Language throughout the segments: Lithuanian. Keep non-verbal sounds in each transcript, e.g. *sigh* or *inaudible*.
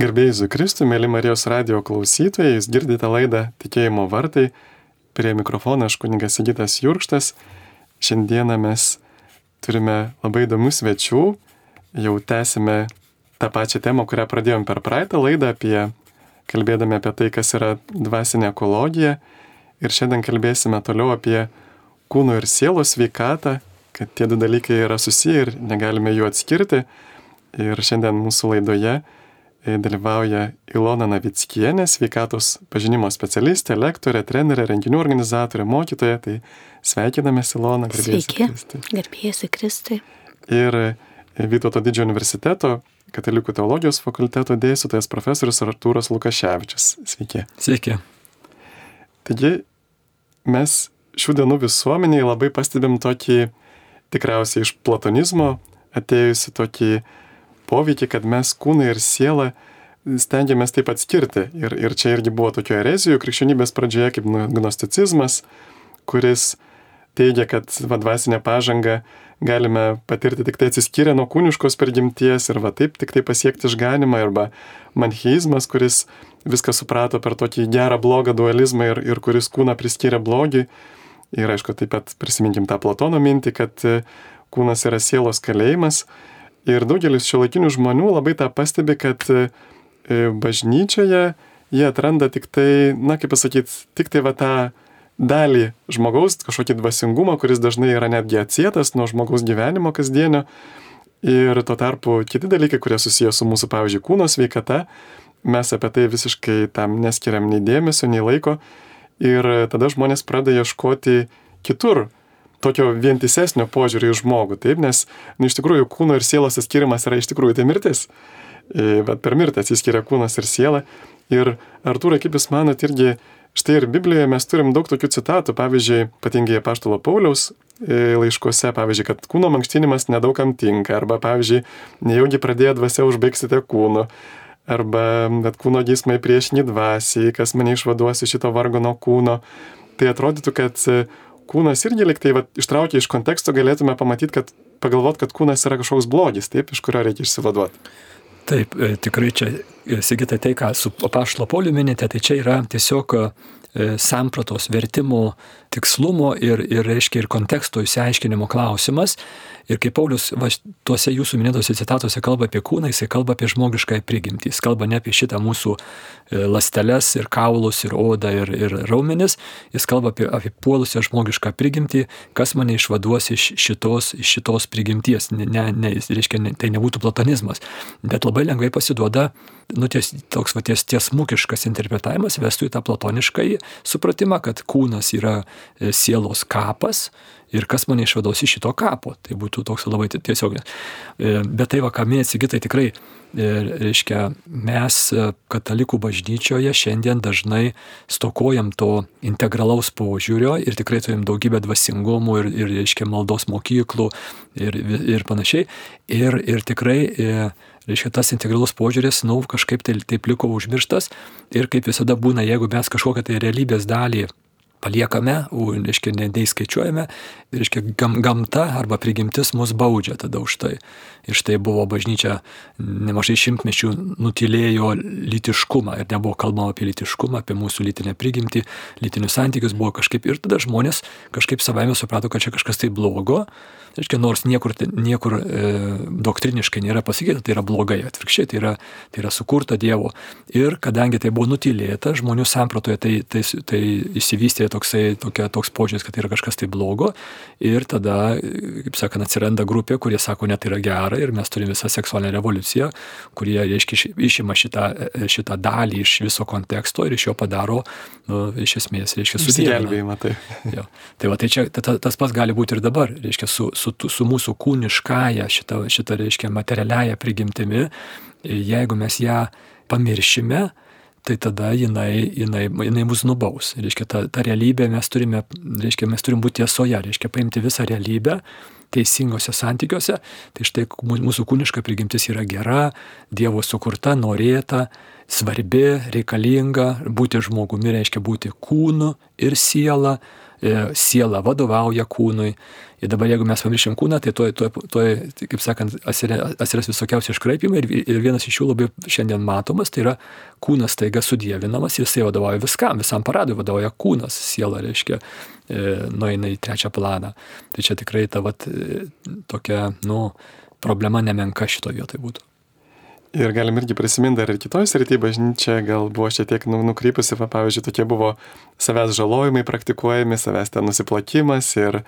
Gerbėjai Zukristų, mėly Marijos radio klausytojai, jūs girdite laidą Tikėjimo vartai. Prie mikrofono aš kuningas Sigitas Jurkštas. Šiandieną mes turime labai įdomių svečių. Jau tęsime tą pačią temą, kurią pradėjom per praeitą laidą, apie, kalbėdami apie tai, kas yra dvasinė ekologija. Ir šiandien kalbėsime toliau apie kūno ir sielos sveikatą, kad tie du dalykai yra susiję ir negalime jų atskirti. Ir šiandien mūsų laidoje dalyvauja Ilona Navickienė, sveikatos pažinimo specialistė, lektorė, trenerė, renginių organizatorė, mokytoja. Tai sveikiname Ilona. Garbėsiu Kristui. Ir e, Vytauto didžiojo universiteto Katalikų teologijos fakulteto dėstytojas profesorius Artūras Lukaševičius. Sveiki. Sveiki. Taigi mes šių dienų visuomeniai labai pastebim tokį tikriausiai iš platonizmo atėjusi tokį poveikį, kad mes kūną ir sielą stengiamės taip atskirti. Ir, ir čia irgi buvo tokių erezijų krikščionybės pradžioje kaip gnosticizmas, kuris teigia, kad vadvasinę pažangą galime patirti tik tai atsiskyrę nuo kūniškos prigimties ir va taip tik tai pasiekti išganimą, arba mancheizmas, kuris viską suprato per tokį gerą blogą dualizmą ir, ir kuris kūną priskyrė blogiui. Ir aišku, taip pat prisiminkim tą Platono mintį, kad kūnas yra sielos kalėjimas Ir daugelis šiuolaikinių žmonių labai tą pastebi, kad e, bažnyčioje jie atranda tik tai, na kaip pasakyti, tik tai va tą dalį žmogaus, kažkokį dvasingumą, kuris dažnai yra netgi atsietas nuo žmogaus gyvenimo kasdienio. Ir tuo tarpu kiti dalykai, kurie susijęs su mūsų, pavyzdžiui, kūno sveikata, mes apie tai visiškai tam neskiriam nei dėmesio, nei laiko. Ir tada žmonės pradeda ieškoti kitur tokio vientisesnio požiūrio į žmogų, taip, nes nu, iš tikrųjų kūno ir sielos atskirimas yra iš tikrųjų tai mirtis. Bet per mirtį atsiskiria kūnas ir siela. Ir Artūrai, kaip jūs manot, irgi štai ir Biblijoje mes turim daug tokių citatų, pavyzdžiui, ypatingai Paštalo Pauliaus e, laiškuose, pavyzdžiui, kad kūno mankštinimas nedaugam tinka, arba, pavyzdžiui, nejaugi pradėję dvasia užbaigsite kūnu, arba net kūno gysmai priešinį dvasiai, kas mane išvaduosi šito vargo nuo kūno. Tai atrodytų, kad kūnas irgi liktai va, ištraukia iš konteksto, galėtume pamatyti, kad pagalvot, kad kūnas yra kažkoks blogis, taip, iš kurio reikia išsivaduoti. Taip, e, tikrai čia, e, Sigitai, tai, ką su pašlo poliu minite, tai čia yra tiesiog e, sampratos vertimo tikslumo ir, ir, reiškia, ir konteksto įsiaiškinimo klausimas. Ir kaip Paulius va, tuose jūsų minėtose citatuose kalba apie kūną, jisai kalba apie žmogišką prigimtį. Jis kalba ne apie šitą mūsų e, lasteles ir kaulus ir odą ir, ir raumenis, jis kalba apie, apie puolusią žmogišką prigimtį, kas mane išvaduos iš šitos, iš šitos prigimties. Ne, ne, reiškia, ne, tai nebūtų platonizmas, bet labai lengvai pasiduoda nu, ties, toks va, ties, tiesmukiškas interpretavimas vestų į tą platonišką supratimą, kad kūnas yra sielos kapas ir kas mane išvados iš šito kapo. Tai būtų toks labai tiesioginis. E, bet tai, va, ką minėt, Sigitai, tikrai, e, reiškia, mes katalikų bažnyčioje šiandien dažnai stokojam to integralaus požiūrio ir tikrai turim daugybę dvasingumų ir, ir reiškia, maldos mokyklų ir, ir panašiai. Ir, ir tikrai, reiškia, tas integralus požiūris, nu, kažkaip tai taip liko užmirštas ir kaip visada būna, jeigu mes kažkokią tai realybės dalį paliekame, reiškia, neįskaičiuojame, reiškia, gam, gamta arba prigimtis mus baudžia tada už tai. Ir štai buvo bažnyčia nemažai šimtmečių nutilėjo litiškumą ir nebuvo kalbama apie litiškumą, apie mūsų lytinę prigimtį, lytinius santykius buvo kažkaip ir tada žmonės kažkaip savaime suprato, kad čia kažkas tai blogo, reiškia, nors niekur, niekur e, doktriniškai nėra pasakyta, tai yra blogai, atvirkščiai, tai yra, tai yra sukurta Dievo. Ir kadangi tai buvo nutilėta, žmonių sampratoje tai, tai, tai įsivystė toksai, tokia, toks požiūris, kad tai yra kažkas tai blogo. Ir tada, kaip sakant, atsiranda grupė, kurie sako, net tai yra gera ir mes turime visą seksualinę revoliuciją, kurie, reiškia, išima šitą, šitą dalį iš viso konteksto ir iš jo padaro, nu, iš esmės, reiškia, susigelbėjimą. Tai. Jo. tai va, tai čia ta, tas pats gali būti ir dabar, reiškia, su, su, su mūsų kūniškąją, šitą, šitą, reiškia, materialiąją prigimtimi, jeigu mes ją pamiršime, tai tada jinai, jinai, jinai mus nubaus. Reiškia, ta, ta realybė mes turime, reiškia, mes turim būti tiesoje, reiškia, paimti visą realybę teisingose santykiuose. Tai štai mūsų kūniška prigimtis yra gera, Dievo sukurta, norėta, svarbi, reikalinga, būti žmogumi reiškia būti kūnu ir siela, siela vadovauja kūnui. Ir dabar jeigu mes pamiršim kūną, tai tuoj, tuoj tai, kaip sakant, atsiras visokiausi iškraipimai ir, ir vienas iš jų labai šiandien matomas, tai yra kūnas taiga sudėvinamas ir jisai vadovauja viskam, visam paradui vadovauja kūnas, siela reiškia, e, nueina į trečią planą. Tai čia tikrai ta vat, e, tokia, nu, problema nemenka šito vietoje būtų. Ir galim irgi prisiminti dar ir kitoj srityje bažnyčia gal buvo šiek tiek nu, nukrypusi, va, pavyzdžiui, tokie buvo savęs žalojimai praktikuojami, savęs ten nusiplakimas ir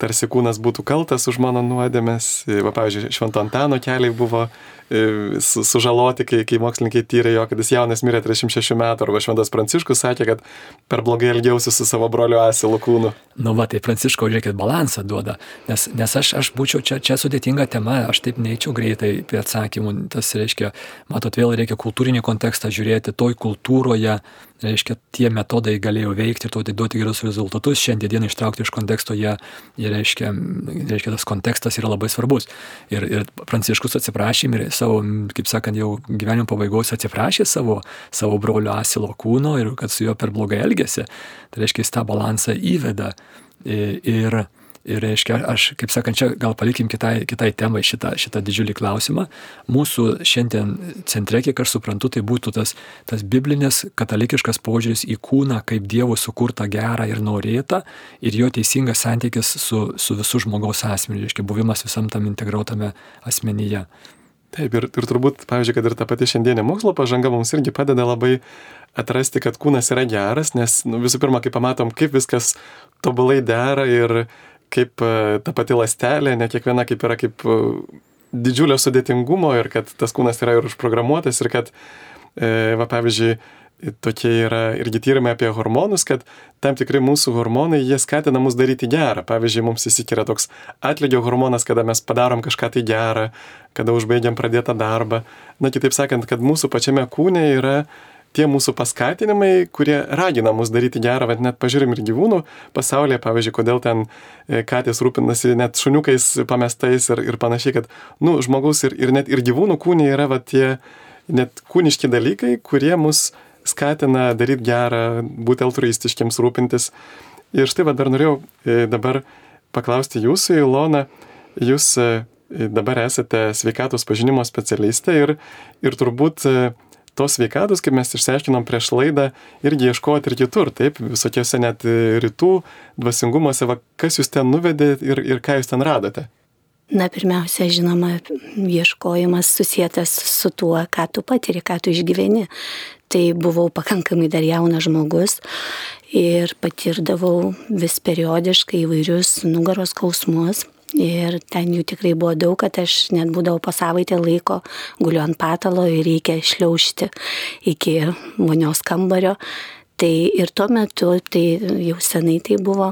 tarsi kūnas būtų kaltas už mano nuodėmės. Va, pavyzdžiui, Švento Antano keliai buvo e, su, sužaloti, kai, kai mokslininkai tyrė jo, kad jis jaunas mirė 36 metų, arba Šventas Pranciškus sakė, kad per blogai elgiausi su savo broliu Asilu kūnu. Nu, va, tai Pranciško, žiūrėkit, balansą duoda, nes, nes aš, aš būčiau čia, čia sudėtinga tema, aš taip neįčiau greitai prie atsakymų, tas reiškia, matot, vėl reikia kultūrinį kontekstą žiūrėti, toj kultūroje reiškia, tie metodai galėjo veikti ir to duoti gerus rezultatus, šiandien ištraukti iš konteksto jie, jie reiškia, reiškia, tas kontekstas yra labai svarbus. Ir, ir Pranciškus atsiprašym ir savo, kaip sakant, jau gyvenimo pabaigos atsiprašė savo, savo brolio Asilo kūno ir kad su juo per blogai elgėsi. Tai reiškia, jis tą balansą įveda. Ir, ir Ir reiškia, aš, kaip sakant, čia gal palikim kitai, kitai temai šitą, šitą didžiulį klausimą. Mūsų šiandien centre, kiek aš suprantu, tai būtų tas, tas biblinis katalikiškas požiūris į kūną kaip Dievo sukurtą gerą ir norėtą ir jo teisingas santykis su, su visų žmogaus asmeniu, reiškia, buvimas visam tam integruotame asmenyje. Taip, ir, ir turbūt, pavyzdžiui, kad ir ta pati šiandienė mokslo pažanga mums irgi padeda labai atrasti, kad kūnas yra geras, nes nu, visų pirma, kai pamatom, kaip viskas tobulai dera ir kaip e, ta pati lastelė, ne kiekviena kaip yra kaip e, didžiulio sudėtingumo ir kad tas kūnas yra ir užprogramuotas ir kad, e, va pavyzdžiui, tokie yra irgi tyrimai apie hormonus, kad tam tikri mūsų hormonai, jie skatina mus daryti gerą. Pavyzdžiui, mums įsikiria toks atlygio hormonas, kada mes padarom kažką tai gerą, kada užbaigiam pradėtą darbą. Na, kitaip sakant, kad mūsų pačiame kūne yra tie mūsų paskatinimai, kurie ragina mus daryti gerą, bet net pažiūrim ir gyvūnų pasaulyje, pavyzdžiui, kodėl ten e, katės rūpinasi net šuniukais pamestais ir, ir panašiai, kad, nu, žmogaus ir, ir net ir gyvūnų kūnė yra va tie net kūniški dalykai, kurie mus skatina daryti gerą, būti altruistiškiams, rūpintis. Ir štai va dar norėjau e, dabar paklausti jūsų, Ilona, jūs e, dabar esate sveikatos pažinimo specialistė ir, ir turbūt tos sveikatos, kaip mes išsiaiškinom prieš laidą, irgi ieškoti ir kitur, taip, visokiose net rytų dvasingumuose, va, kas jūs ten nuvedė ir, ir ką jūs ten radote. Na, pirmiausia, žinoma, ieškojimas susijęs su tuo, ką tu patiri, ką tu išgyveni. Tai buvau pakankamai dar jaunas žmogus ir patirdavau vis periodiškai įvairius nugaros skausmus. Ir ten jų tikrai buvo daug, kad aš net būdavau po savaitę laiko, guliu ant patalo ir reikia šliaužti iki vonios kambario. Tai ir tuo metu, tai jau senai tai buvo,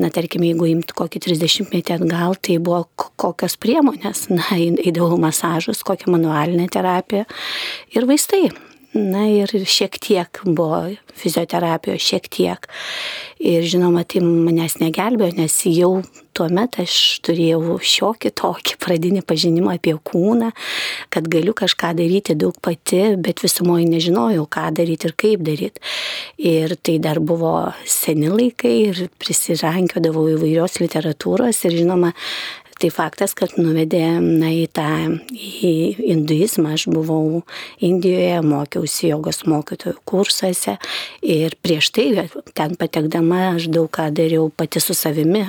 na tarkim, jeigu imti kokį 30 metį atgal, tai buvo kokios priemonės, na, eidavau masažus, kokią manualinę terapiją ir vaistai. Na ir šiek tiek buvo fizioterapijos, šiek tiek. Ir žinoma, tai manęs negelbėjo, nes jau tuo metu aš turėjau šiokį tokį pradinį pažinimą apie kūną, kad galiu kažką daryti daug pati, bet visumoje nežinojau, ką daryti ir kaip daryti. Ir tai dar buvo seni laikai ir prisirankiodavau įvairios literatūros ir žinoma, Tai faktas, kad nuvedė na, į tą į hinduizmą. Aš buvau Indijoje, mokiausi jogos mokytojų kursuose ir prieš tai ten patekdama aš daug ką dariau pati su savimi.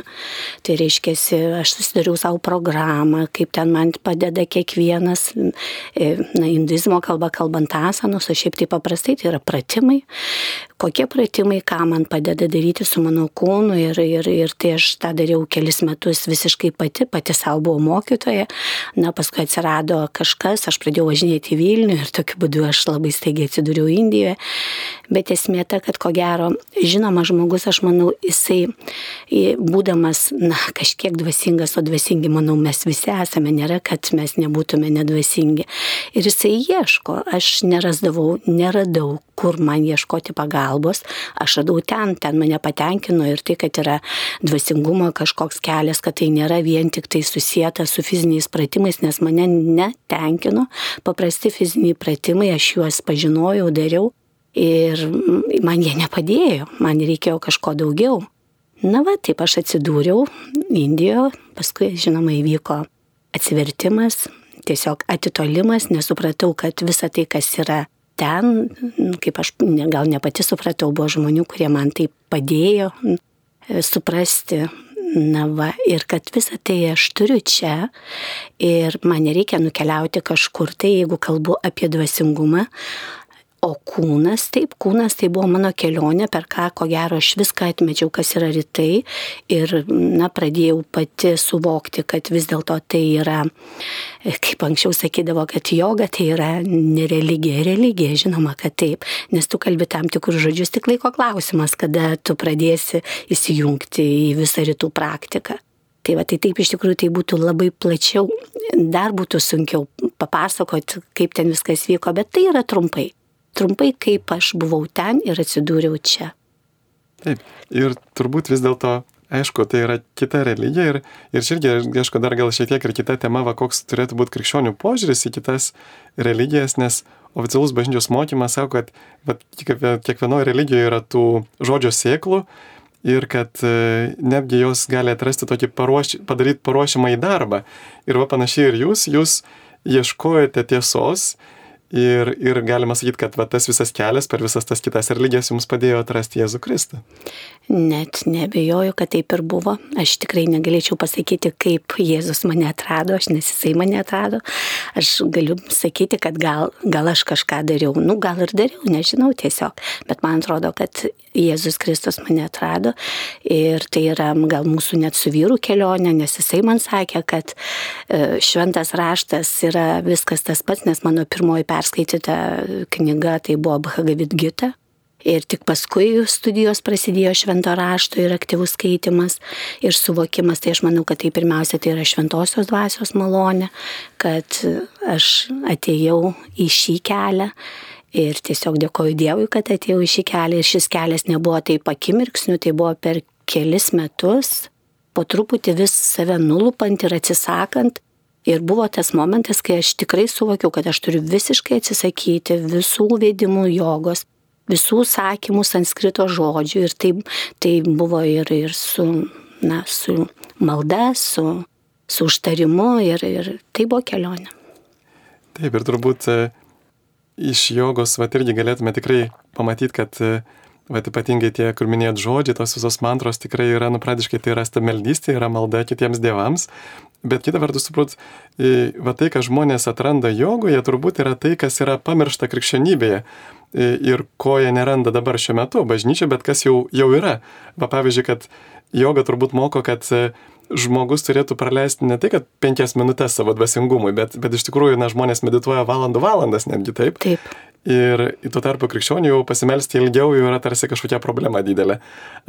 Tai reiškia, aš susidariau savo programą, kaip ten man padeda kiekvienas, e, na, hinduizmo kalba kalbant asanus, o šiaip tai paprastai tai yra pratimai, kokie pratimai, ką man padeda daryti su mano kūnu ir, ir, ir tai aš tą dariau kelis metus visiškai pati, pati savo buvau mokytoja, na paskui atsirado kažkas, aš pradėjau važinėti į Vilnių ir tokiu būdu aš labai staigiai atsidūriau Indijoje, bet esmė ta, kad ko gero, žinoma žmogus, aš manau, jisai būdamas, na, kažkiek dvasingas, o dvasingi, manau, mes visi esame, nėra, kad mes nebūtume nedvasingi. Ir jisai ieško, aš nerasdavau, neradau, kur man ieškoti pagalbos, aš radau ten, ten mane patenkino ir tai, kad yra dvasingumo kažkoks kelias, kad tai nėra vien tik tai susijęta su fiziniais pratimais, nes mane netenkino paprasti fiziniai pratimai, aš juos pažinojau, dariau ir man jie nepadėjo, man reikėjo kažko daugiau. Na va, taip aš atsidūriau Indijoje, paskui, žinoma, įvyko atsivertimas, tiesiog atitolimas, nesupratau, kad visa tai, kas yra ten, kaip aš gal ne pati supratau, buvo žmonių, kurie man tai padėjo suprasti. Na va, ir kad visą tai aš turiu čia ir man nereikia nukeliauti kažkur. Tai, jeigu kalbu apie dvasingumą, O kūnas, taip, kūnas tai buvo mano kelionė, per ką, ko gero, aš viską atmečiau, kas yra rytai. Ir, na, pradėjau pati suvokti, kad vis dėlto tai yra, kaip anksčiau sakydavo, kad joga tai yra ne religija, religija, žinoma, kad taip, nes tu kalbi tam tikrus žodžius, tik laiko klausimas, kada tu pradėsi įsijungti į visą rytų praktiką. Tai va, tai taip iš tikrųjų tai būtų labai plačiau, dar būtų sunkiau papasakoti, kaip ten viskas vyko, bet tai yra trumpai trumpai, kaip aš buvau ten ir atsidūriau čia. Taip, ir turbūt vis dėlto, aišku, tai yra kita religija ir, ir čia irgi, aišku, dar gal šiek tiek ir kita tema, va, koks turėtų būti krikščionių požiūris į kitas religijas, nes oficialus bažnyčios mokymas sako, kad va, kiekvienoje religijoje yra tų žodžio sėklų ir kad e, netgi jos gali atrasti tokį paruoš, padaryti paruošimą į darbą. Ir va panašiai ir jūs, jūs ieškojate tiesos Ir, ir galima sakyti, kad va, tas visas kelias per visas tas kitas religijas jums padėjo atrasti Jėzų Kristų. Net nebejoju, kad taip ir buvo. Aš tikrai negalėčiau pasakyti, kaip Jėzus mane atrado, aš nes jisai mane atrado. Aš galiu sakyti, kad gal, gal aš kažką dariau. Nu, gal ir dariau, nežinau tiesiog. Bet man atrodo, kad Jėzus Kristus mane atrado. Ir tai yra gal mūsų net su vyru kelionė, nes jisai man sakė, kad e, šventas raštas yra viskas tas pats, nes mano pirmoji perskaityta knyga tai buvo Bhagavad Gita. Ir tik paskui studijos prasidėjo švento rašto ir aktyvus skaitimas ir suvokimas, tai aš manau, kad tai pirmiausia tai yra šventosios dvasios malonė, kad aš atėjau į šį kelią ir tiesiog dėkoju Dievui, kad atėjau į šį kelią ir šis kelias nebuvo taip akimirksniu, tai buvo per kelis metus, po truputį vis save nulupant ir atsisakant Ir buvo tas momentas, kai aš tikrai suvokiau, kad aš turiu visiškai atsisakyti visų vedimų jogos, visų sakymų sanskrito žodžių. Ir tai, tai buvo ir, ir su, na, su malda, su, su užtarimu ir, ir tai buvo kelionė. Taip, ir turbūt e, iš jogos, va irgi galėtume tikrai pamatyti, kad e, Bet ypatingai tie, kur minėjot žodžiai, tos visos mantros tikrai yra, nu, pradiškai tai yra stabmeldystė, yra malda kitiems dievams. Bet kita vertus, turbūt, va tai, ką žmonės atranda jogoje, turbūt yra tai, kas yra pamiršta krikščionybėje ir ko jie neranda dabar šiuo metu bažnyčia, bet kas jau, jau yra. Va pavyzdžiui, kad joga turbūt moko, kad žmogus turėtų praleisti ne tai, kad penkias minutės savo dvasingumui, bet, bet iš tikrųjų, na, žmonės medituoja valandų valandas netgi taip. Taip. Ir tuo tarpu krikščionių jau pasimelsti ilgiau jau yra tarsi kažkokia problema didelė.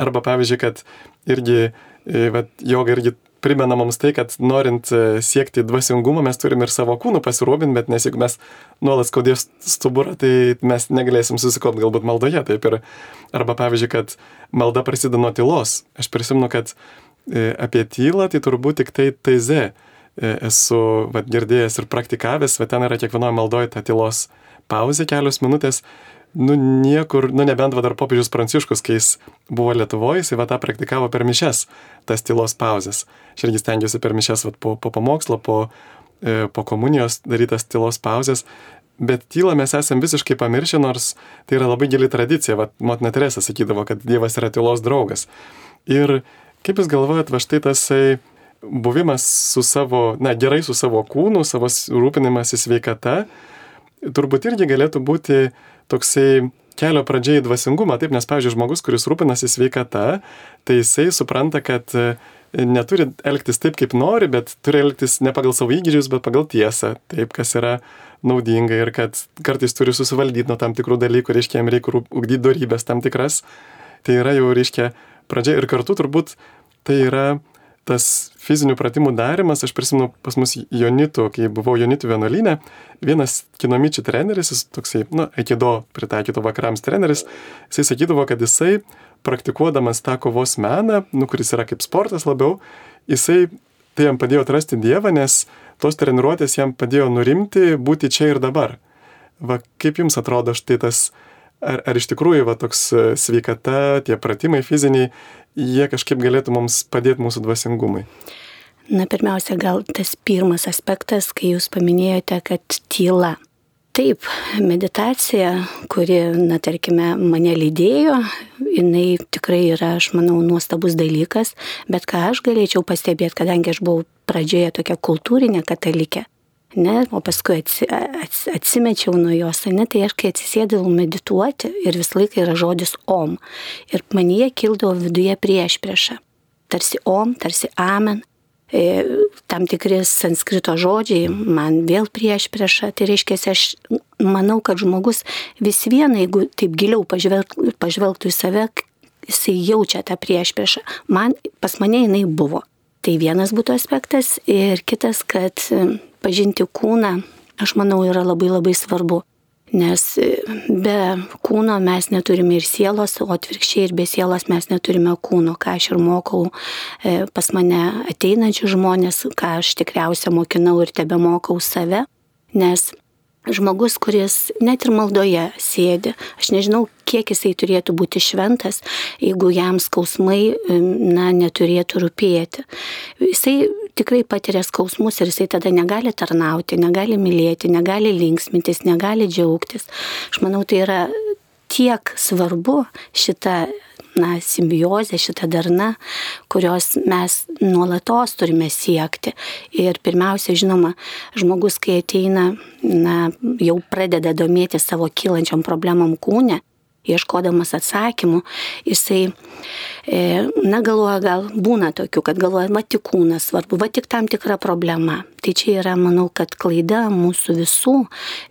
Arba pavyzdžiui, kad irgi, bet joga irgi primena mums tai, kad norint e, siekti dvasingumą, mes turime ir savo kūnų pasirūpinti, bet nes jeigu mes nuolat skaudės stuburą, tai mes negalėsim susikopti galbūt maldoje. Taip ir, arba pavyzdžiui, kad malda prasideda nuo tylos. Aš prisimenu, kad apie tylą tai turbūt tik tai taize e, esu vat, girdėjęs ir praktikavęs, bet ten yra kiekvienoje maldoje ta tylos pauzė kelios minutės, nu niekur, nu nebent va dar popiežius Pranciškus, kai jis buvo Lietuvoje, jis va tą praktikavo per mišes, tas tylos pauzės. Aš irgi stengiuosi per mišes va, po, po pamokslo, po, e, po komunijos darytas tylos pauzės, bet tylą mes esam visiškai pamiršę, nors tai yra labai gili tradicija, va, motina Teresa sakydavo, kad Dievas yra tylos draugas. Ir kaip jūs galvojat, va štai tasai buvimas su savo, na gerai su savo kūnu, savo rūpinimas į sveikatą, turbūt irgi galėtų būti toksai kelio pradžia į dvasingumą. Taip, nes, pavyzdžiui, žmogus, kuris rūpinasi sveikata, tai jisai supranta, kad e, neturi elgtis taip, kaip nori, bet turi elgtis ne pagal savo įgūdžius, bet pagal tiesą, taip, kas yra naudinga ir kad kartais turi susivaldyti nuo tam tikrų dalykų, reiškia, jam reikia ugdyti darybės tam tikras. Tai yra jau, reiškia, pradžia ir kartu turbūt tai yra tas fizinių pratimų darimas, aš prisimenu pas mus Jonitų, kai buvau Jonitų vienuolynė, vienas kinomičių treneris, jis toksai, na, aikido pritaikyto vakarams treneris, jisai sakydavo, kad jisai praktikuodamas tą kovos meną, nu, kuris yra kaip sportas labiau, jisai tai jam padėjo atrasti Dievą, nes tos treniruotės jam padėjo nurimti, būti čia ir dabar. Va, kaip jums atrodo štai tas ar, ar iš tikrųjų va, toks e, sveikata, tie pratimai fiziniai, jie kažkaip galėtų mums padėti mūsų dvasingumui? Na, pirmiausia, gal tas pirmas aspektas, kai jūs paminėjote, kad tyla. Taip, meditacija, kuri, na, tarkime, mane lydėjo, jinai tikrai yra, aš manau, nuostabus dalykas, bet ką aš galėčiau pastebėti, kadangi aš buvau pradžioje tokia kultūrinė katalikė, ne, o paskui atsi, ats, atsimečiau nuo jos, ne, tai aš kai atsisėdavau medituoti ir visą laiką yra žodis om. Ir manyje kildavo viduje prieš priešą. Tarsi om, tarsi amen, E, tam tikri sanskrito žodžiai man vėl prieš priešą. Tai reiškia, aš manau, kad žmogus vis viena, jeigu taip giliau pažvelg, pažvelgtų į save, jisai jaučia tą prieš priešą. Man, pas mane jinai buvo. Tai vienas būtų aspektas ir kitas, kad pažinti kūną, aš manau, yra labai labai svarbu. Nes e, be kūno mes neturime ir sielos, o atvirkščiai ir be sielos mes neturime kūno, ką aš ir mokau e, pas mane ateinančių žmonės, ką aš tikriausia mokinau ir tebe mokau save. Nes žmogus, kuris net ir maldoje sėdi, aš nežinau, kiek jisai turėtų būti šventas, jeigu jam skausmai, na, neturėtų rūpėti. Jisai tikrai patiria skausmus ir jisai tada negali tarnauti, negali mylėti, negali linksmintis, negali džiaugtis. Aš manau, tai yra tiek svarbu šitą na, simbiozė, šita darna, kurios mes nuolatos turime siekti. Ir pirmiausia, žinoma, žmogus, kai ateina, na, jau pradeda domėti savo kylančiam problemam kūne, ieškodamas atsakymų, jisai, e, na, galvoja, gal būna tokių, kad galvoja, va tik kūnas svarbu, va tik tam tikra problema. Tai čia yra, manau, kad klaida mūsų visų,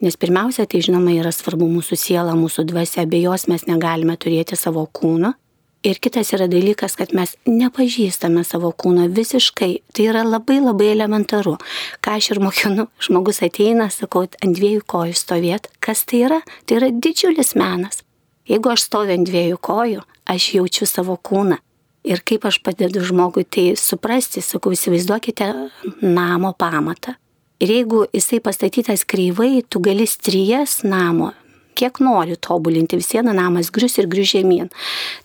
nes pirmiausia, tai žinoma, yra svarbu mūsų siela, mūsų dvasia, be jos mes negalime turėti savo kūno. Ir kitas yra dalykas, kad mes nepažįstame savo kūno visiškai. Tai yra labai labai elementaru. Ką aš ir mokinu, žmogus ateina, sakau, ant dviejų kojų stovėt. Kas tai yra? Tai yra didžiulis menas. Jeigu aš stoviu ant dviejų kojų, aš jaučiu savo kūną. Ir kaip aš padedu žmogui tai suprasti, sakau, įsivaizduokite namo pamatą. Ir jeigu jisai pastatytas kreivai, tu gali strijas namo kiek nori tobulinti, vis viena namas grius ir grius žemyn.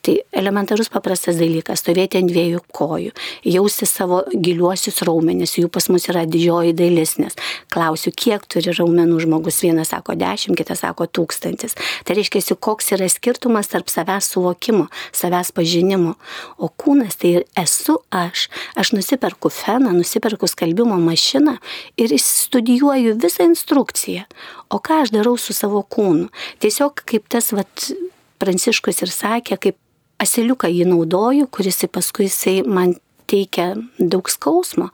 Tai elementarus paprastas dalykas - stovėti ant dviejų kojų, jausti savo giliuosius raumenis, jų pas mus yra didžioji dalis, nes klausiu, kiek turi raumenų žmogus, vienas sako dešimt, kitas sako tūkstantis. Tai reiškia, koks yra skirtumas tarp savęs suvokimo, savęs pažinimo. O kūnas tai esu aš. Aš nusiperku feną, nusiperku skalbimo mašiną ir studijuoju visą instrukciją. O ką aš darau su savo kūnu? Tiesiog kaip tas vat, Pranciškus ir sakė, kaip asiliuką jį naudoju, kuris paskui jisai man teikia daug skausmo,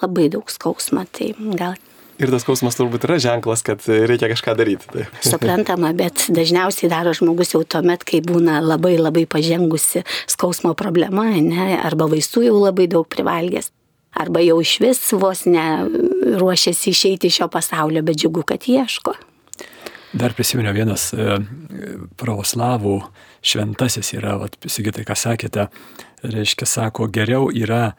labai daug skausmo. Tai gal Ir tas skausmas turbūt yra ženklas, kad reikia kažką daryti. Tai. *laughs* Suprantama, bet dažniausiai daro žmogus jau tuo met, kai būna labai labai pažengusi skausmo problema, ne, arba vaistų jau labai daug privalgęs, arba jau iš vis vos ne ruošiasi išeiti iš šio pasaulio, bet džiugu, kad ieško. Dar prisiminiau vienas e, pravoslavų šventasis yra, vat, sigitai, ką sakėte, reiškia, sako, geriau yra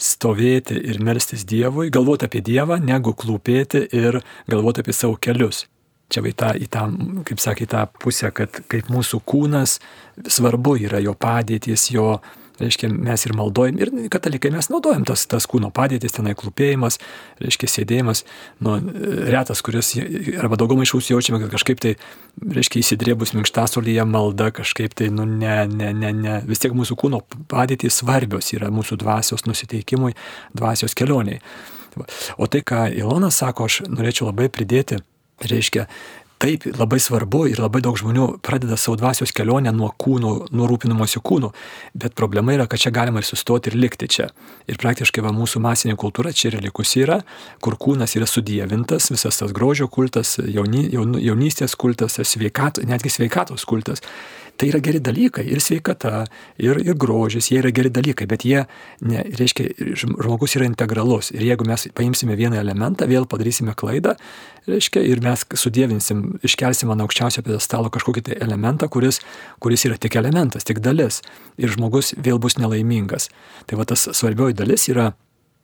stovėti ir melstis Dievui, galvoti apie Dievą, negu klūpėti ir galvoti apie savo kelius. Čia vai tą, į tą, kaip sakė, tą pusę, kad kaip mūsų kūnas svarbu yra jo padėtis, jo, reiškia, mes ir maldojam, ir katalikai mes naudojam tas, tas kūno padėtis, tenai klūpėjimas, reiškia, sėdėjimas, nu, retas, kuris, arba daugumai iš jūsų jaučiame, kad kažkaip tai, reiškia, įsidrėbus minkštasolyje malda kažkaip tai, nu, ne, ne, ne, ne, vis tiek mūsų kūno padėtis svarbios yra mūsų dvasios nusiteikimui, dvasios kelioniai. O tai, ką Ilona sako, aš norėčiau labai pridėti, reiškia, Taip, labai svarbu ir labai daug žmonių pradeda savo dvasios kelionę nuo kūnų, nuo rūpinamosi kūnų, bet problema yra, kad čia galima ir sustoti ir likti čia. Ir praktiškai va, mūsų masinė kultūra čia ir likusi yra, kur kūnas yra sudėvintas, visas tas grožio kultas, jauni, jaun, jaunystės kultas, sveikato, netgi sveikatos kultas tai yra geri dalykai ir sveikata, ir, ir grožis, jie yra geri dalykai, bet jie, ne, reiškia, žmogus yra integralus. Ir jeigu mes paimsime vieną elementą, vėl padarysime klaidą, reiškia, ir mes sudėvinsim, iškelsim ant aukščiausio pedestalo kažkokį tai elementą, kuris, kuris yra tik elementas, tik dalis. Ir žmogus vėl bus nelaimingas. Tai va tas svarbioji dalis yra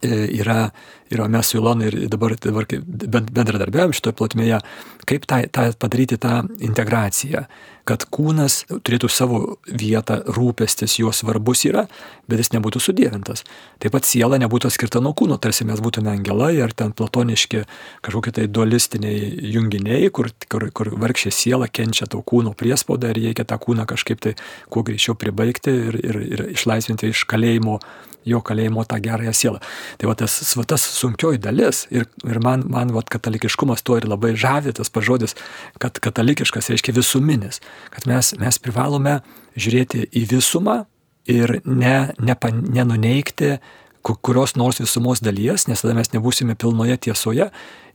e, yra, yra mes su Ilona ir dabar, dabar bendradarbiavim šitoje plotmėje, kaip tą, tą padaryti tą integraciją, kad kūnas turėtų savo vietą, rūpestis, jo svarbus yra, bet jis nebūtų sudėvintas. Taip pat siela nebūtų skirta nuo kūno, tarsi mes būtume angelai ar ten platoniški kažkokie tai dualistiniai junginiai, kur, kur, kur vargšė siela kenčia to kūno priespaudą ir reikia tą kūną kažkaip tai kuo greičiau pribaigti ir, ir, ir išlaisvinti iš kalėjimo jo kalėjimo tą gerąją sielą. Tai va tas, va, tas sunkioji dalis ir, ir man, man va, katalikiškumas tuo ir labai žavi tas pažodis, kad katalikiškas reiškia visuminis, kad mes, mes privalome žiūrėti į visumą ir ne, ne, nenuneikti kurios nors visumos dalies, nes tada mes nebūsime pilnoje tiesoje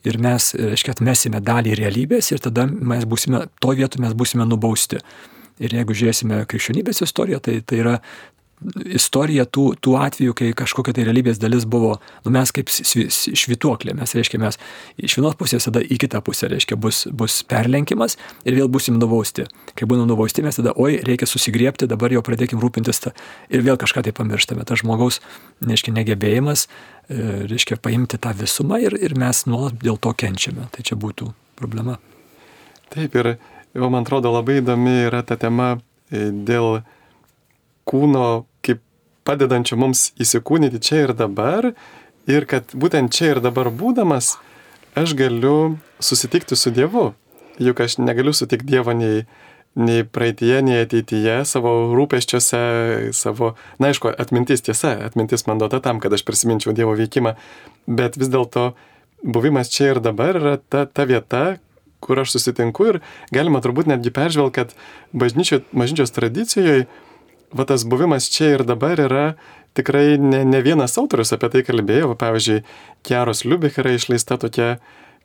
ir mes, reiškia, atmesime dalį realybės ir tada mes būsime, to vietu mes būsime nubausti. Ir jeigu žiūrėsime krikščionybės istoriją, tai tai yra istorija tų, tų atvejų, kai kažkokia tai realybės dalis buvo, nu mes kaip švituoklė, mes reiškia, mes iš vienos pusės tada į kitą pusę, reiškia, bus, bus perlenkimas ir vėl busim nubausti. Kai būnam nubausti, mes tada, oi, reikia susigriepti, dabar jau pradėkim rūpintis tą ir vėl kažką tai pamirštame. Tas žmogaus, reiškia, negebėjimas, e, reiškia, paimti tą visumą ir, ir mes nuolat dėl to kenčiame. Tai čia būtų problema. Taip ir, jau man atrodo, labai įdomi yra ta tema e, dėl kūno kaip padedančio mums įsikūnyti čia ir dabar ir kad būtent čia ir dabar būdamas aš galiu susitikti su Dievu. Juk aš negaliu sutikti Dievo nei, nei praeitie, nei ateityje, savo rūpeščiuose, savo, na aišku, atmintis tiesa, atmintis man duota tam, kad aš prisiminčiau Dievo veikimą, bet vis dėlto buvimas čia ir dabar yra ta, ta vieta, kur aš susitinku ir galima turbūt netgi peržvelgti, kad bažnyčio, bažnyčios tradicijoje va tas buvimas čia ir dabar yra tikrai ne, ne vienas autorius apie tai kalbėjo. Pavyzdžiui, Kjaros Liubik yra išleista tokia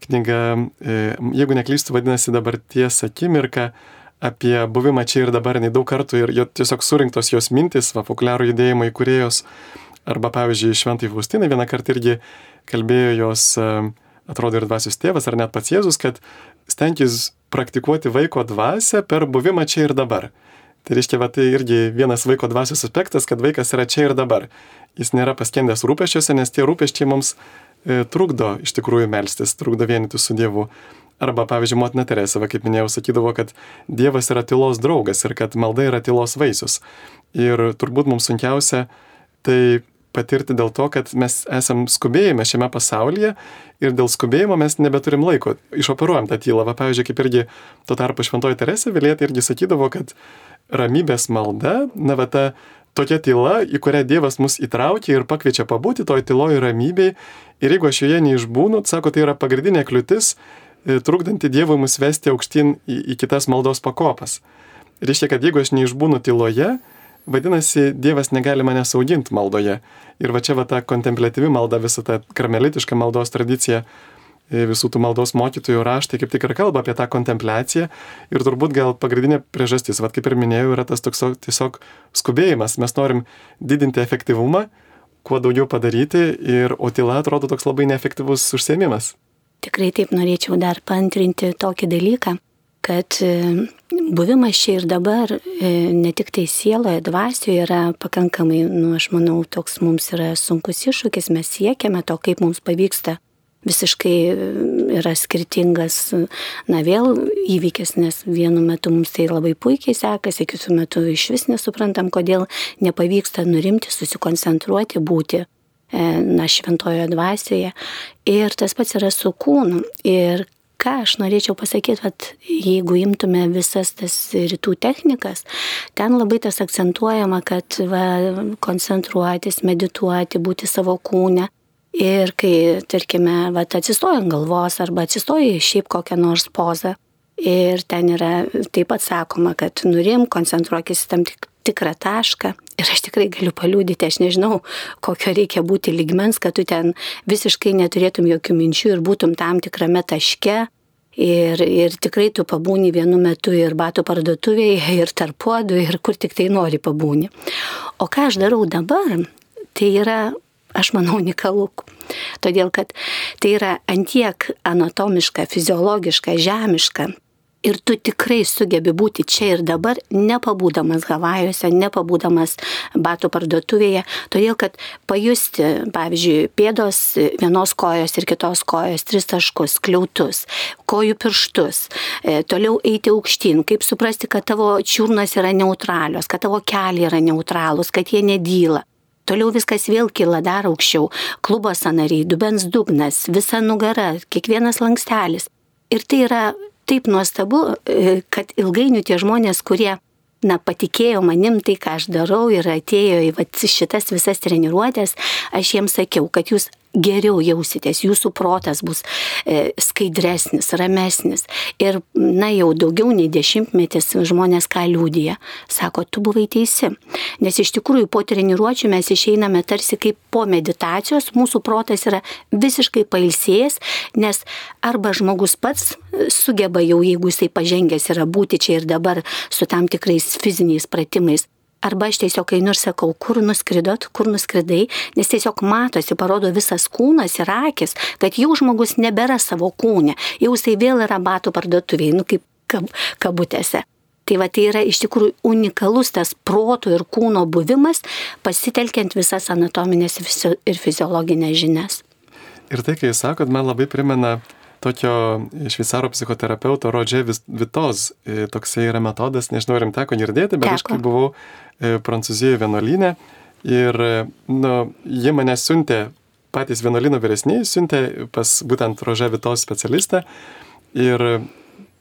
knyga, e, jeigu neklystu, vadinasi dabarties akimirka apie buvimą čia ir dabar, nei daug kartų ir jo tiesiog surinktos jos mintis, va, populiarų judėjimo įkūrėjos. Arba, pavyzdžiui, Šventai Faustinai vieną kartą irgi kalbėjo jos, e, atrodo, ir dvasios tėvas, ar net pats Jėzus, kad stenkis praktikuoti vaiko dvasę per buvimą čia ir dabar. Tai reiškia, va, tai irgi vienas vaiko dvasios aspektas, kad vaikas yra čia ir dabar. Jis nėra paskendęs rūpeščiuose, nes tie rūpeščiai mums e, trukdo iš tikrųjų melstis, trukdo vienyti su Dievu. Arba, pavyzdžiui, motina Teresė, va, kaip minėjau, sakydavo, kad Dievas yra tylos draugas ir kad malda yra tylos vaisius. Ir turbūt mums sunkiausia tai patirti dėl to, kad mes esam skubėjime šiame pasaulyje ir dėl skubėjimo mes nebeturim laiko, išoperuojam tą tylą. Va, pavyzdžiui, kaip irgi tuo tarpu šventoji Teresė Vilėtė irgi sakydavo, kad ramybės malda, na va ta tokia tyla, į kurią Dievas mus įtraukia ir pakviečia pabūti toj tyloje ramybėje. Ir jeigu aš joje neišbūnu, sako, tai yra pagrindinė kliūtis, e, trukdanti Dievui mus vesti aukštyn į, į kitas maldos pakopas. Reiškia, kad jeigu aš neišbūnu tyloje, vadinasi, Dievas negali manęs auginti maldoje. Ir va čia va ta kontemplatyvi malda, visa ta karmelitiška maldos tradicija visų tų maldos mokytojų raštai kaip tik ir kalba apie tą kontempliaciją ir turbūt gal pagrindinė priežastis, vad kaip ir minėjau, yra tas toks tiesiog skubėjimas. Mes norim didinti efektyvumą, kuo daugiau padaryti, ir, o tyla atrodo toks labai neefektyvus užsiemimas. Tikrai taip norėčiau dar pantrinti tokį dalyką, kad e, buvimas čia ir dabar e, ne tik tai sieloje, dvasioje yra pakankamai, nu, aš manau, toks mums yra sunkus iššūkis, mes siekiame to, kaip mums pavyksta visiškai yra skirtingas, na vėl įvykis, nes vienu metu mums tai labai puikiai sekasi, kitu metu iš vis nesuprantam, kodėl nepavyksta nurimti, susikoncentruoti, būti, e, na, šventojo dvasioje. Ir tas pats yra su kūnu. Ir ką aš norėčiau pasakyti, kad jeigu imtume visas tas rytų technikas, ten labai tas akcentuojama, kad va, koncentruotis, medituoti, būti savo kūne Ir kai, tarkime, vat, atsistoji ant galvos arba atsistoji šiaip kokią nors pozą ir ten yra taip pat sakoma, kad nurim, koncentruokis tam tik, tikrą tašką. Ir aš tikrai galiu paliūdyti, aš nežinau, kokio reikia būti ligmens, kad tu ten visiškai neturėtum jokių minčių ir būtum tam tikrame taške. Ir, ir tikrai tu pabūni vienu metu ir batų parduotuvėje, ir tarpuodu, ir kur tik tai nori pabūni. O ką aš darau dabar, tai yra aš manau, unikalu. Todėl, kad tai yra antiek anatomiška, fiziologiška, žemiška, ir tu tikrai sugebi būti čia ir dabar, nepabūdamas Havajuose, nepabūdamas batų parduotuvėje, todėl kad pajusti, pavyzdžiui, pėdos vienos kojos ir kitos kojos, tris taškus, kliautus, kojų pirštus, e, toliau eiti aukštyn, kaip suprasti, kad tavo čiurnas yra neutralios, kad tavo keliai yra neutralūs, kad jie nedyla. Toliau viskas vėl kyla dar aukščiau. Klubo sanariai, dubens dugnas, visa nugara, kiekvienas lankstelis. Ir tai yra taip nuostabu, e, kad ilgainiui tie žmonės, kurie na, patikėjo manim tai, ką aš darau ir atėjo į va, šitas visas treniruotės, aš jiems sakiau, kad jūs geriau jausitės, jūsų protas bus e, skaidresnis, ramesnis. Ir, na, jau daugiau nei dešimtmetis žmonės ką liūdija. Sako, tu buvai teisi. Nes iš tikrųjų po treniruočių mes išeiname tarsi kaip po meditacijos, mūsų protas yra visiškai pailsėjęs, nes arba žmogus pats sugeba jau, jeigu jisai pažengęs yra būti čia ir dabar su tam tikrais fiziniais pratimais, Arba aš tiesiog einu ir sakau, kur nuskridot, kur nuskridai, nes tiesiog matosi, parodo visas kūnas ir akis, kad jau žmogus nebėra savo kūne, jau jisai vėl yra batų parduotuviai, nu kaip kab, kabutėse. Tai va tai yra iš tikrųjų unikalus tas proto ir kūno buvimas, pasitelkiant visas anatominės ir fiziologinės žinias. Ir tai, kai jūs sakot, man labai primena tokio šveicaro psichoterapeuto Rodžė Vitos. E, toksai yra metodas, nežinau, ar jums teko girdėti, bet teko. aš kai buvau e, Prancūzijoje vienuolinė ir nu, jie mane siuntė, patys vienuolino vyresniai siuntė pas būtent Rodžė Vitos specialistą. Ir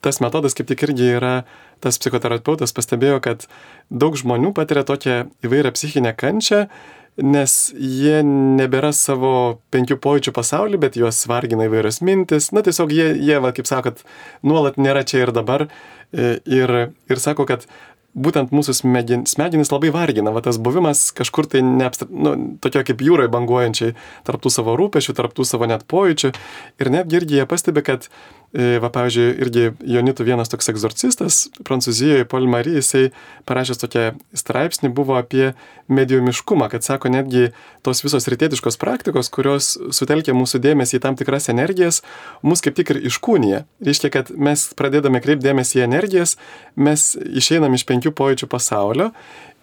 tas metodas kaip tik irgi yra, tas psichoterapeutas pastebėjo, kad daug žmonių patiria tokią įvairią psichinę kančią nes jie nebėra savo penkių pojūčių pasaulį, bet juos vargina įvairios mintis. Na tiesiog jie, jie va, kaip sakot, nuolat nėra čia ir dabar. E, ir, ir sako, kad būtent mūsų smegenys labai vargina, va tas buvimas kažkur tai neapstra, nu, tokio kaip jūroje banguojančiai, tarptų savo rūpešių, tarptų savo net pojūčių. Ir netgi irgi jie pastebi, kad va, pavyzdžiui, irgi Jonitų vienas toks egzorcistas, Prancūzijoje, Paul Marie, jisai parašęs tokią straipsnį buvo apie mediumiškumą, kad sako, netgi tos visos rytietiškos praktikos, kurios sutelkia mūsų dėmesį į tam tikras energijas, mus kaip tik ir iškūnija. Reiškia, kad mes pradėdami kreipdėmėsi į energijas, mes išeinam iš penkių pojūčių pasaulio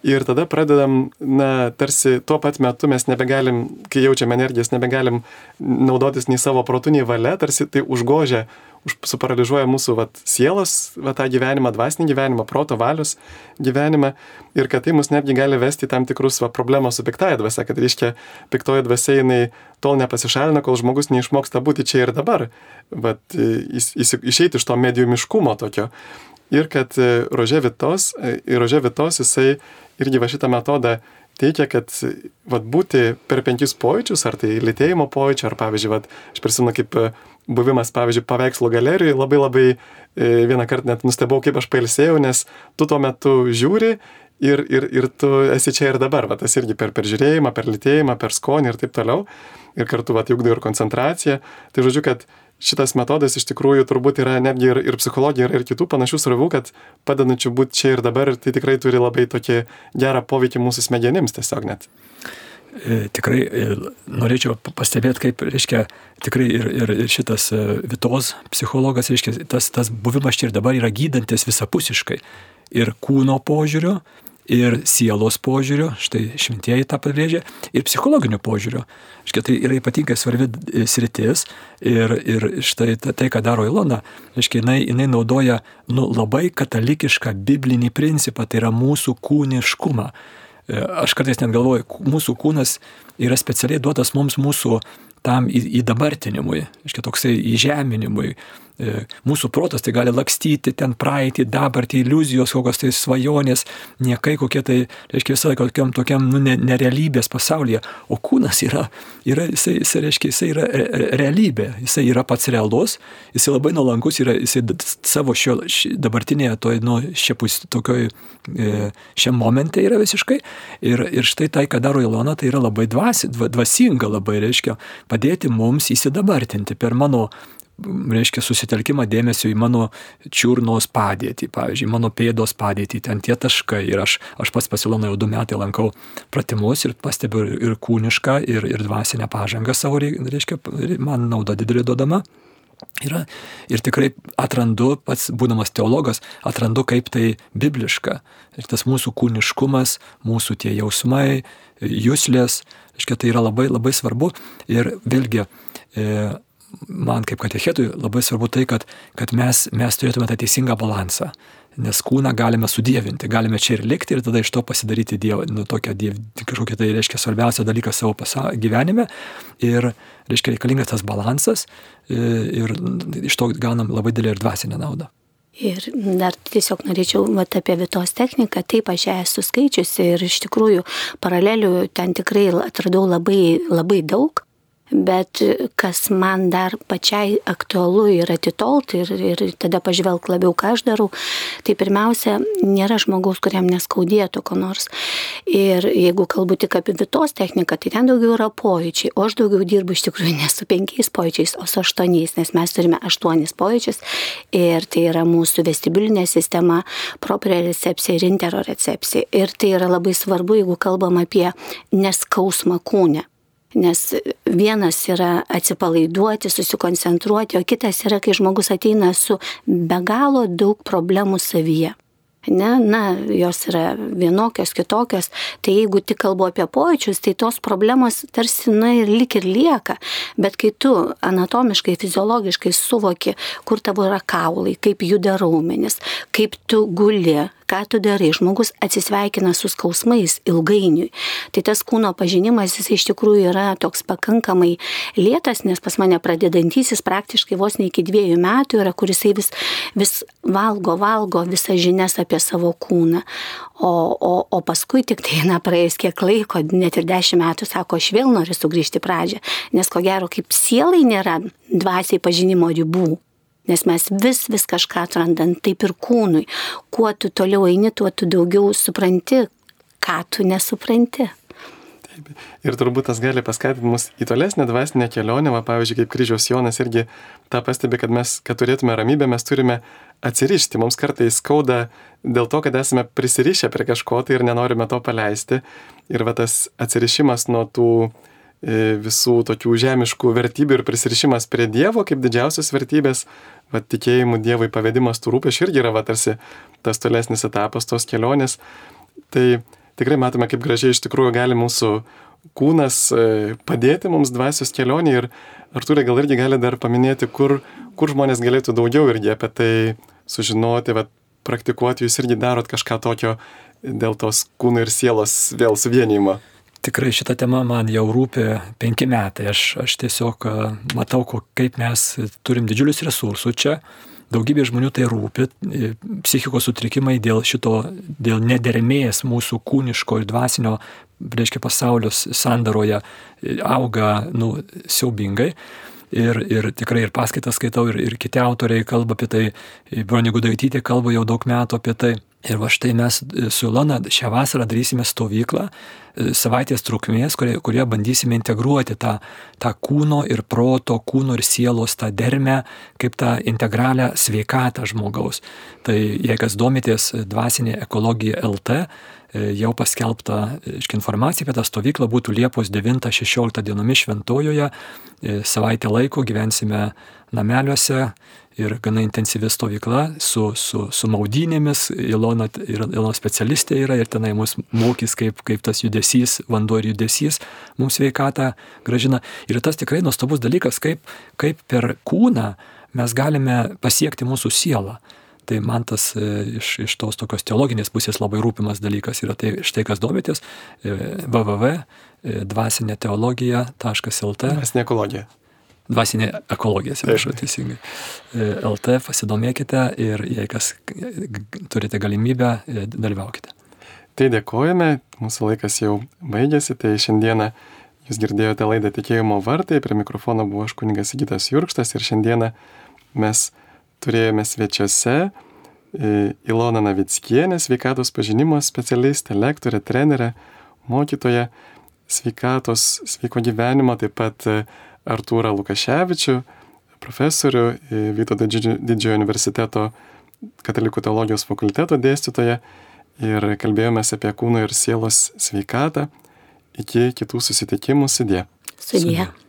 Ir tada pradedam, na, tarsi tuo pat metu mes nebegalim, kai jaučiam energijas, nebegalim naudotis nei savo protų, nei valia, tarsi tai užgožia, už, suparalyžuoja mūsų vat, sielos, va, tą gyvenimą, dvasinį gyvenimą, proto valios gyvenimą ir kad tai mus netgi gali vesti tam tikrus va, problemos su piktaja dvasia, kad reiškia, piktoji dvasia jinai tol nepasišalina, kol žmogus neišmoksta būti čia ir dabar, vat, išeiti iš to mediumiškumo tokio. Ir kad e, Rožė Vitos, e, Rožė Vitos jisai irgi va šitą metodą teikia, kad vat, būti per penkis pojūčius, ar tai lėtėjimo pojūčių, ar pavyzdžiui, vat, aš prisimenu kaip e, buvimas, pavyzdžiui, paveikslo galerijoje, labai labai vieną kartą net nustebau, kaip aš pailsėjau, nes tu tuo metu žiūri ir, ir, ir tu esi čia ir dabar, va, tas irgi per peržiūrėjimą, per lėtėjimą, per skonį ir taip toliau, ir kartu, va, juk ir koncentracija. Tai žodžiu, kad šitas metodas iš tikrųjų turbūt yra netgi ir, ir psichologija, yra ir kitų panašių srovų, kad padedančių būti čia ir dabar, ir tai tikrai turi labai tokį gerą poveikį mūsų smegenims tiesiog net. E, tikrai e, norėčiau pastebėti, kaip, reiškia, tikrai ir, ir, ir šitas e, Vitos psichologas, reiškia, tas, tas buvimas čia ir dabar yra gydantis visapusiškai. Ir kūno požiūrio, ir sielos požiūriu, štai šventieji tą pabrėžia, ir psichologiniu požiūriu. Štai tai yra ypatingai svarbi e, sritis ir, ir štai tai, ką daro Ilona, štai jinai, jinai naudoja nu, labai katalikišką biblinį principą, tai yra mūsų kūniškumą. E, aš kartais net galvoju, mūsų kūnas yra specialiai duotas mums mūsų tam įdabartinimui, iškia toksai įžeminimui, mūsų protas tai gali lakstyti ten praeitį, dabartį, iliuzijos, kokios tai svajonės, niekai kokie tai, reiškia, visą laiką tokiam, tokiam nu, nerealybės pasaulyje. O kūnas yra, yra jisai, jisai, reiškia, jisai yra realybė, jisai yra pats realus, jisai labai nuolankus, yra, jisai savo šio, ši, dabartinėje, toj, nu, šiapus, tokioj, e, šiam momente yra visiškai. Ir, ir štai tai, ką daro Ilona, tai yra labai dvasi, dvasinga, labai, reiškia, padėti mums įsidabartinti per mano reiškia, susitelkimą dėmesio į mano čiurnos padėtį, pavyzdžiui, mano pėdos padėtį, ten tie taškai. Ir aš, aš pats pasilonau jau du metai lankau pratimus ir pastebiu ir kūnišką, ir, ir dvasinę pažangą savo, reiškia, man nauda didelė duodama. Yra, ir tikrai atrandu, pats būdamas teologas, atrandu, kaip tai bibliška. Ir tas mūsų kūniškumas, mūsų tie jausmai, jūslės, aiškiai, tai yra labai labai svarbu. Ir vėlgi, e, man kaip katechetui labai svarbu tai, kad, kad mes, mes turėtume tą teisingą balansą nes kūną galime sudėvinti, galime čia ir likti ir tada iš to pasidaryti dievo, nu, tokią diev, kažkokią tai reiškia svarbiausią dalyką savo pasa, gyvenime ir reiškia reikalingas tas balansas e, ir iš to gaunam labai didelį ir dvasinę naudą. Ir dar tiesiog norėčiau vat, apie Vitos techniką, taip aš ją esu skaičiusi ir iš tikrųjų paralelių ten tikrai atradau labai, labai daug. Bet kas man dar pačiai aktualu yra atitolti ir, ir tada pažvelg labiau, ką aš darau, tai pirmiausia, nėra žmogaus, kuriam neskaudėtų ko nors. Ir jeigu kalbu tik apie vitos techniką, tai ten daugiau yra pojūčiai, o aš daugiau dirbu iš tikrųjų ne su penkiais pojūčiais, o su aštuoniais, nes mes turime aštuonis pojūčius ir tai yra mūsų vestibulinė sistema, propriorecepcija ir interorecepcija. Ir tai yra labai svarbu, jeigu kalbam apie neskausmą kūne. Nes vienas yra atsipalaiduoti, susikoncentruoti, o kitas yra, kai žmogus ateina su be galo daug problemų savyje. Ne, na, jos yra vienokios, kitokios. Tai jeigu tik kalbu apie pojūčius, tai tos problemos tarsi, na, ir lik ir lieka. Bet kai tu anatomiškai, fiziologiškai suvoki, kur tavo yra kaulai, kaip juda raumenis, kaip tu guli, ką tu darai, žmogus atsisveikina su skausmais ilgainiui. Tai tas kūno pažinimas jis iš tikrųjų yra toks pakankamai lėtas, nes pas mane pradedantysis praktiškai vos ne iki dviejų metų yra, kuris vis, vis valgo, valgo visas žinias apie savo kūną. O, o, o paskui tik tai, na, praėjus kiek laiko, net ir dešimt metų, sako, aš vėl noriu sugrįžti pradžią, nes ko gero, kaip sielai nėra dvasiai pažinimo ribų. Nes mes vis vis kažką atrandam, taip ir kūnui. Kuo tu toliau eini, tuo tu daugiau supranti, ką tu nesupranti. Taip. Ir turbūt tas gali paskatinti mus į tolesnę dvasinę kelionę, va, pavyzdžiui, kaip kryžiaus Jonas irgi tą pastebi, kad mes, kad turėtume ramybę, mes turime atsirišti. Mums kartais skauda dėl to, kad esame prisirišę prie kažko tai ir nenorime to paleisti. Ir va tas atsirišimas nuo tų E, visų tokių žemiškų vertybių ir prisirišimas prie Dievo kaip didžiausios vertybės, va, tikėjimų Dievui pavedimas tų rūpešių irgi yra va, tarsi tas tolesnis etapas tos kelionės. Tai tikrai matome, kaip gražiai iš tikrųjų gali mūsų kūnas e, padėti mums dvasios kelionį ir Artūrė gal irgi gali dar paminėti, kur, kur žmonės galėtų daugiau irgi apie tai sužinoti, va, praktikuoti, jūs irgi darot kažką tokio dėl tos kūno ir sielos vėl suvienijimo tikrai šita tema man jau rūpi penki metai. Aš, aš tiesiog matau, kaip mes turim didžiulius resursus čia. Daugybė žmonių tai rūpi, e, psichikos sutrikimai dėl šito, dėl nedermės mūsų kūniško ir dvasinio, reiškia, pasaulio sandaroje e, auga, nu, siaubingai. Ir, ir tikrai ir paskaitas skaitau, ir, ir kiti autoriai kalba apie tai, Bronė Gudaitytė kalba jau daug metų apie tai. Ir va štai mes e, su Ilona šią vasarą darysime stovyklą e, savaitės trukmės, kurie, kurie bandysime integruoti tą, tą kūno ir proto, kūno ir sielos tą dermę, kaip tą integralią sveikatą žmogaus. Tai jei kas domitės dvasinė ekologija LT, e, jau paskelbta informacija apie tą stovyklą būtų Liepos 9-16 dienomis Šventojoje, savaitę laiko gyvensime nameliuose ir gana intensyvi stovykla su, su, su maudynėmis. Ilona, Ilona specialistė yra ir tenai mus mokys, kaip, kaip tas judesys, vanduo ir judesys mums sveikatą gražina. Ir tas tikrai nuostabus dalykas, kaip, kaip per kūną mes galime pasiekti mūsų sielą. Tai man tas e, iš, iš tos tokios teologinės pusės labai rūpimas dalykas yra tai štai kas domitės e, www e, teologija.lt. Dvasinė ekologija dvasinė ekologija, atsiprašau teisingai. E, LT pasidomėkite ir jei kas turite galimybę, e, dalyvaukite. Tai dėkojame, mūsų laikas jau baigėsi, tai šiandieną jūs girdėjote laidą Tikėjimo vartai, prie mikrofono buvo aš kuningas Sigitas Jurkštas ir šiandieną mes turėjome svečiuose e, Ilona Navickienė, sveikatos pažinimo specialistė, lektorė, trenerė, mokytoja, sveikatos, sveiko gyvenimo, taip pat Artūrą Lukaševičių, profesorių, Vytauto didžiojo universiteto katalikų teologijos fakulteto dėstytoją ir kalbėjomės apie kūno ir sielos sveikatą. Iki kitų susitikimų sudė. Sudė. sudė.